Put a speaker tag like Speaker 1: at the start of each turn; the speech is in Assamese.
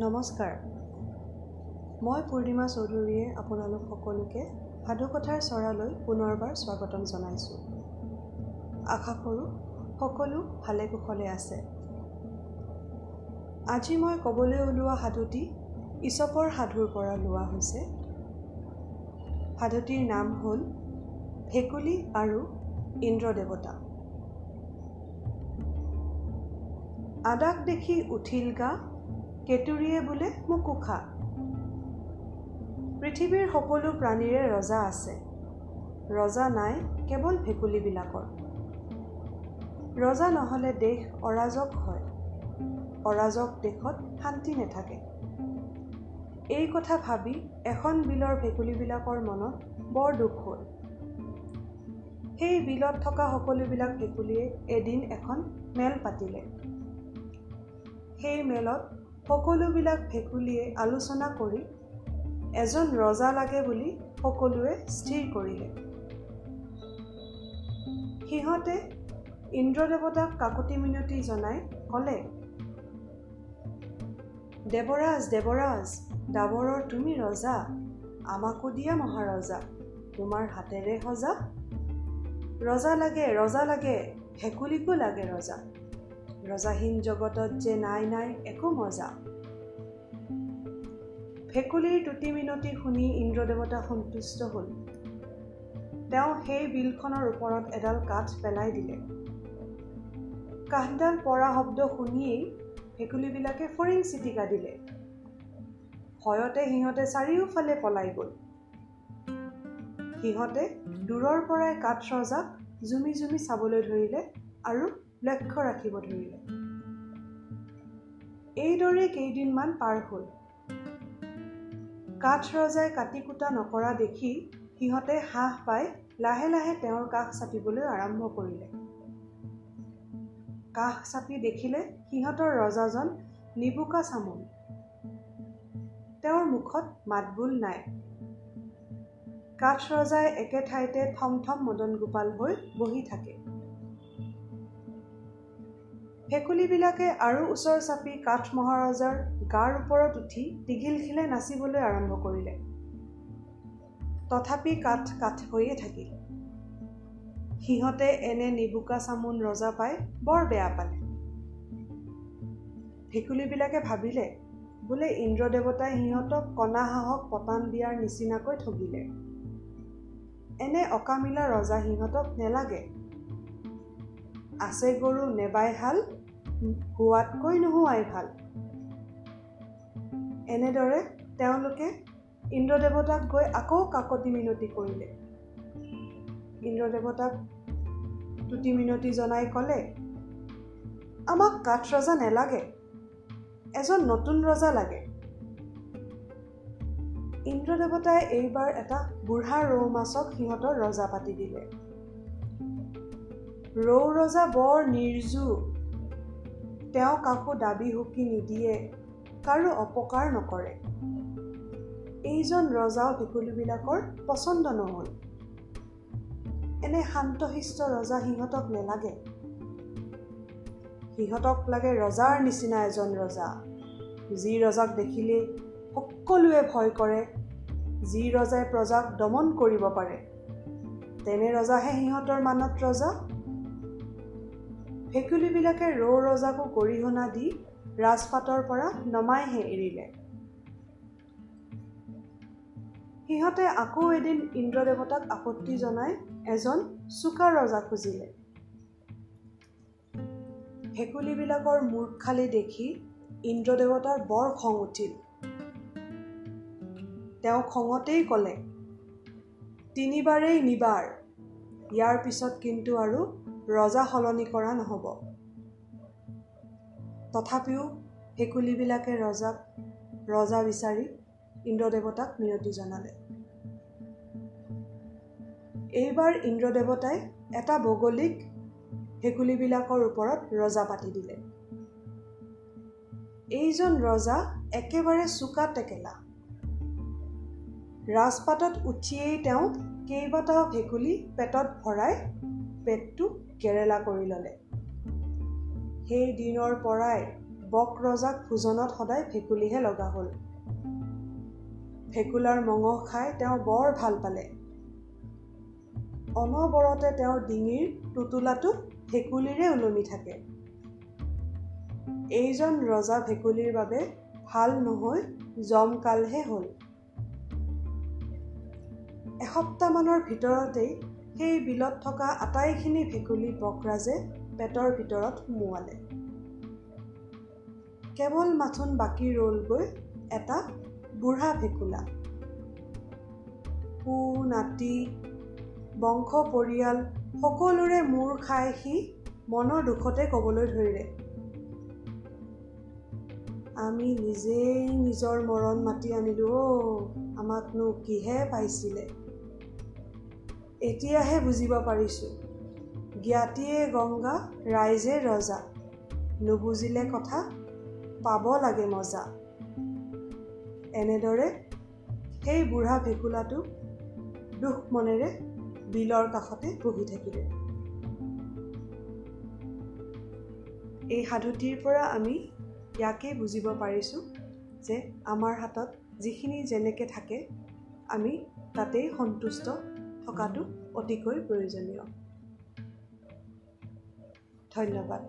Speaker 1: নমস্কাৰ। মই পূৰ্ণিমা চৌধুৰীয়ে আপোনালোক সকলোকে সাধুকথাৰ চৰালৈ পুনৰবাৰ স্বাগতম জনাইছোঁ। আশা কৰোঁ সকলো ভালে কুশলে আছে। আজি মই ক'বলৈ ওলোৱা সাধুটি ইছপৰ সাধুৰ পৰা লোৱা হৈছে। সাধুটিৰ নাম হ'ল ভেকুলী আৰু ইন্দ্ৰ দেৱতা আদাক দেখি উঠিল গা কেতুৰিয়ে বোলে মোকো পৃথিৱীৰ সকলো প্ৰাণীৰে ৰজা আছে। ৰজা নাই কেৱল ভেকুলীবিলাকৰ। ৰজা নহ'লে দেশ অৰাজক হয়। অৰাজক দেশত শান্তি নাথাকে। এই কথা ভাবি এখন বিলৰ ভেকুলীবিলাকৰ মনত বৰ দুখ হ'ল। সেই বিলত থকা সকলোবিলাক ভেকুলীয়ে এদিন এখন মেল পাতিলে। সেই মেলত সকলোবিলাক ভেকুলীয়ে আলোচনা কৰি এজন ৰজা লাগে বুলি সকলোৱে স্থিৰ কৰিলে। সিহঁতে ইন্দ্ৰদেৱতাক কাকতি মিনতি জনাই ক'লে দেৱৰাজ দেৱৰাজ ডাবৰৰ তুমি ৰজা আমাকো দিয়া মহাৰজা তোমাৰ হাতেৰে সজা। ৰজা লাগে ৰজা লাগে ভেকুলীকো লাগে ৰজা। ৰজাহীন জগতত যে নাই নাই একো মজা। ভেকুলীৰ তুতি মিনতি শুনি ইন্দ্ৰদেৱতা সন্তুষ্ট হ'ল। তেওঁ সেই বিলখনৰ ওপৰত এডাল কাঠ পেলাই দিলে। কাঠডাল পৰা শব্দ শুনিয়েই ভেকুলীবিলাকে ফৰিং চিটিকা দিলে। ভয়তে সিহঁতে চাৰিওফালে পলাই গ'ল। সিহঁতে দূৰৰ পৰাই কাঠ ৰজাক জুমি জুমি চাবলৈ ধৰিলে আৰু লক্ষ্য ৰাখিব ধৰিলে। এইদৰে কেইদিনমান পাৰ হ'ল। কাঠ ৰজাই কাটি কুটা নকৰা দেখি সিহঁতে হাঁহ পাই লাহে লাহে তেওঁৰ কাষ চাপিবলৈ আৰম্ভ কৰিলে। কাষ চাপি দেখিলে সিহঁতৰ ৰজাজন নিবুকা চামোন তেওঁৰ মুখত মাতবোল নাই। কাঠ ৰজাই একে ঠাইতে থম থম মদন গোপাল হৈ বহি থাকে। ভেকুলীবিলাকে আৰু ওচৰ চাপি কাঠ মহাৰজাৰ গাৰ ওপৰত উঠি টিঘিলখিলে নাচিবলৈ আৰম্ভ কৰিলে। তথাপি কাঠ কাঠ হৈয়ে থাকিল। সিহঁতে এনে নিবুকা চামোন ৰজা পাই বৰ বেয়া পালে। ভেকুলীবিলাকে ভাবিলে বোলে ইন্দ্ৰদেৱতাই সিহঁতক কণা হাঁহক পতান দিয়াৰ নিচিনাকৈ ঠগিলে। এনে অকামিলা ৰজা সিহঁতক নেলাগে। আছে গৰু নেবাই হাল হোৱাতকৈ নোহোৱাই ভাল। এনেদৰে তেওঁলোকে ইন্দ্ৰদেৱতাক গৈ আকৌ কাকতি মিনতি কৰিলে। ইন্দ্ৰদেৱতাক তুতি মিনতি জনাই ক'লে আমাক কাঠ ৰজা নেলাগে এজন নতুন ৰজা লাগে। ইন্দ্ৰদেৱতাই এইবাৰ এটা বুঢ়া ৰৌ মাছক সিহঁতৰ ৰজা পাতি দিলে। ৰৌ ৰজা বৰ নিৰ্জু তেওঁ কাকো দাবী সুকি নিদিয়ে কাৰো অপকাৰ নকৰে। এইজন ৰজাও ভেকুলীবিলাকৰ পচন্দ নহ'ল। এনে শান্তশিষ্ট ৰজা সিহঁতক নেলাগে। সিহঁতক লাগে ৰজাৰ নিচিনা এজন ৰজা। যি ৰজাক দেখিলেই সকলোৱে ভয় কৰে যি ৰজাই প্ৰজাক দমন কৰিব পাৰে তেনে ৰজাহে সিহঁতৰ মানত ৰজা ভেকুলীবিলাকে ৰৌ ৰজাকো গৰিহণা দি ৰাজপাতৰ পৰা নমাইহে এৰিলে। সিহঁতে আকৌ এদিন ইন্দ্ৰদেৱতাক আপত্তি জনাই এজন চোকা ৰজা খুজিলে। ভেকুলীবিলাকৰ মূৰ্খালি দেখি ইন্দ্ৰদেৱতাৰ বৰ খং উঠিল। তেওঁ খঙতেই ক'লে তিনিবাৰেই নিবাৰ। ইয়াৰ পিছত কিন্তু আৰু ৰজা সলনি কৰা নহ'ব। তথাপিও ভেকুলীবিলাকে ৰজাক ৰজা বিচাৰি ইন্দ্ৰদেৱতাক মিনতি জনালে। এইবাৰ ইন্দ্ৰদেৱতাই এটা বগলীক ভেকুলীবিলাকৰ ওপৰত ৰজা পাতি দিলে। এইজন ৰজা একেবাৰে চোকা টেকেলা। ৰাজপাতত উঠিয়েই তেওঁ কেইবাটাও ভেকুলী পেটত ভৰাই পেটটো কেৰেলা কৰি ল'লে। সেই দিনৰ পৰাই বক ৰজাক ভোজনত সদায় ভেকুলীহে লগা হ'ল। ভেকুলাৰ মঙহ খাই তেওঁ বৰ ভাল পালে। অনবৰতে তেওঁৰ ডিঙিৰ টোটোলাটো ভেকুলীৰে ওলমি থাকে। এইজন ৰজা ভেকুলীৰ বাবে ভাল নহৈ জমকালহে হ'ল। এসপ্তাহমানৰ ভিতৰতেই সেই বিলত থকা আটাইখিনি ভেকুলী বকৰাজে পেটৰ ভিতৰত সুমুৱালে। কেৱল মাথোন বাকী ৰ'লগৈ এটা বুঢ়া ভেকুলা। পু নাতি বংশ পৰিয়াল সকলোৰে মূৰ খাই সি মনৰ দুখতে ক'বলৈ ধৰিলে। আমি নিজেই নিজৰ মৰণ মাতি আনিলোঁ অ' আমাকনো কিহে পাইছিলে? এতিয়াহে বুজিব পাৰিছোঁ। জ্ঞাতিয়ে গংগা ৰাইজে ৰজা। নুবুজিলে কথা পাব লাগে মজা। এনেদৰে সেই বুঢ়া ভেকুলাটো দুখ মনেৰে বিলৰ কাষতে বহি থাকিলে। এই সাধুটিৰ পৰা আমি ইয়াকে বুজিব পাৰিছোঁ যে আমাৰ হাতত যিখিনি যেনেকৈ থাকে আমি তাতেই সন্তুষ্ট থকাটো অতিকৈ প্ৰয়োজনীয়। ধন্যবাদ।